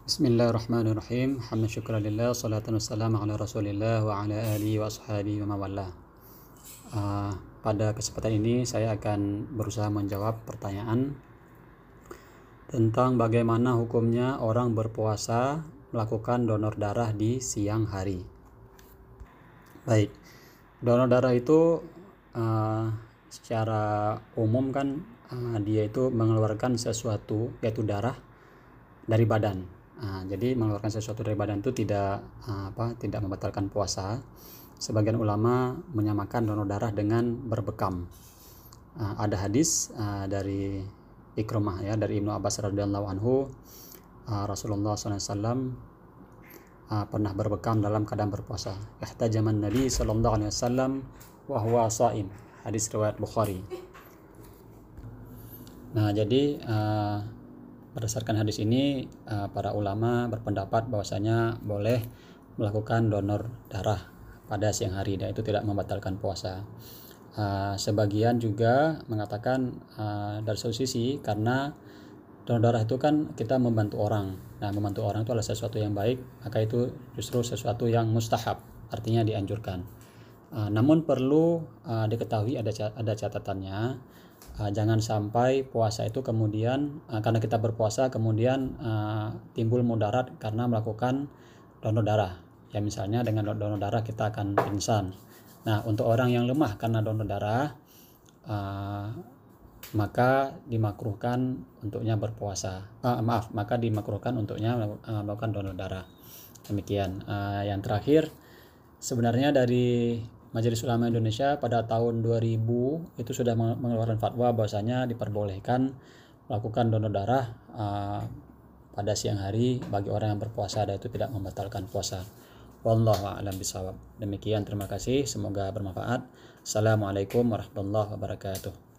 Bismillahirrahmanirrahim. Hamdan syukran lillah, salatan wassalamu ala Rasulillah wa ala alihi wa ashabihi wa mawalla. Uh, pada kesempatan ini saya akan berusaha menjawab pertanyaan tentang bagaimana hukumnya orang berpuasa melakukan donor darah di siang hari. Baik, donor darah itu uh, secara umum kan uh, dia itu mengeluarkan sesuatu yaitu darah dari badan Nah, jadi mengeluarkan sesuatu dari badan itu tidak uh, apa tidak membatalkan puasa. Sebagian ulama menyamakan donor darah dengan berbekam. Uh, ada hadis uh, dari Ikrimah ya dari Ibnu Abbas radhiyallahu anhu uh, Rasulullah SAW uh, pernah berbekam dalam keadaan berpuasa. Ihtajaman Nabi sallallahu alaihi wasallam wa huwa shaim. Hadis riwayat Bukhari. Nah, jadi uh, Berdasarkan hadis ini, eh, para ulama berpendapat bahwasanya boleh melakukan donor darah pada siang hari dan itu tidak membatalkan puasa. Eh, sebagian juga mengatakan eh, dari satu sisi karena donor darah itu kan kita membantu orang. Nah, membantu orang itu adalah sesuatu yang baik, maka itu justru sesuatu yang mustahab, artinya dianjurkan. namun perlu diketahui ada ada catatannya uh, jangan sampai puasa itu kemudian uh, karena kita berpuasa kemudian uh, timbul mudarat karena melakukan donor darah. Ya misalnya dengan donor darah kita akan pingsan. Nah untuk orang yang lemah karena donor darah uh, maka dimakruhkan untuknya berpuasa. Uh, maaf maka dimakruhkan untuknya melakukan donor darah. Demikian. Uh, yang terakhir sebenarnya dari Majelis Ulama Indonesia pada tahun 2000 itu sudah mengeluarkan fatwa bahwasanya diperbolehkan melakukan donor darah uh, pada siang hari bagi orang yang berpuasa dan itu tidak membatalkan puasa. Wallahu a'lam bisawab. Demikian terima kasih, semoga bermanfaat. Assalamualaikum warahmatullahi wabarakatuh.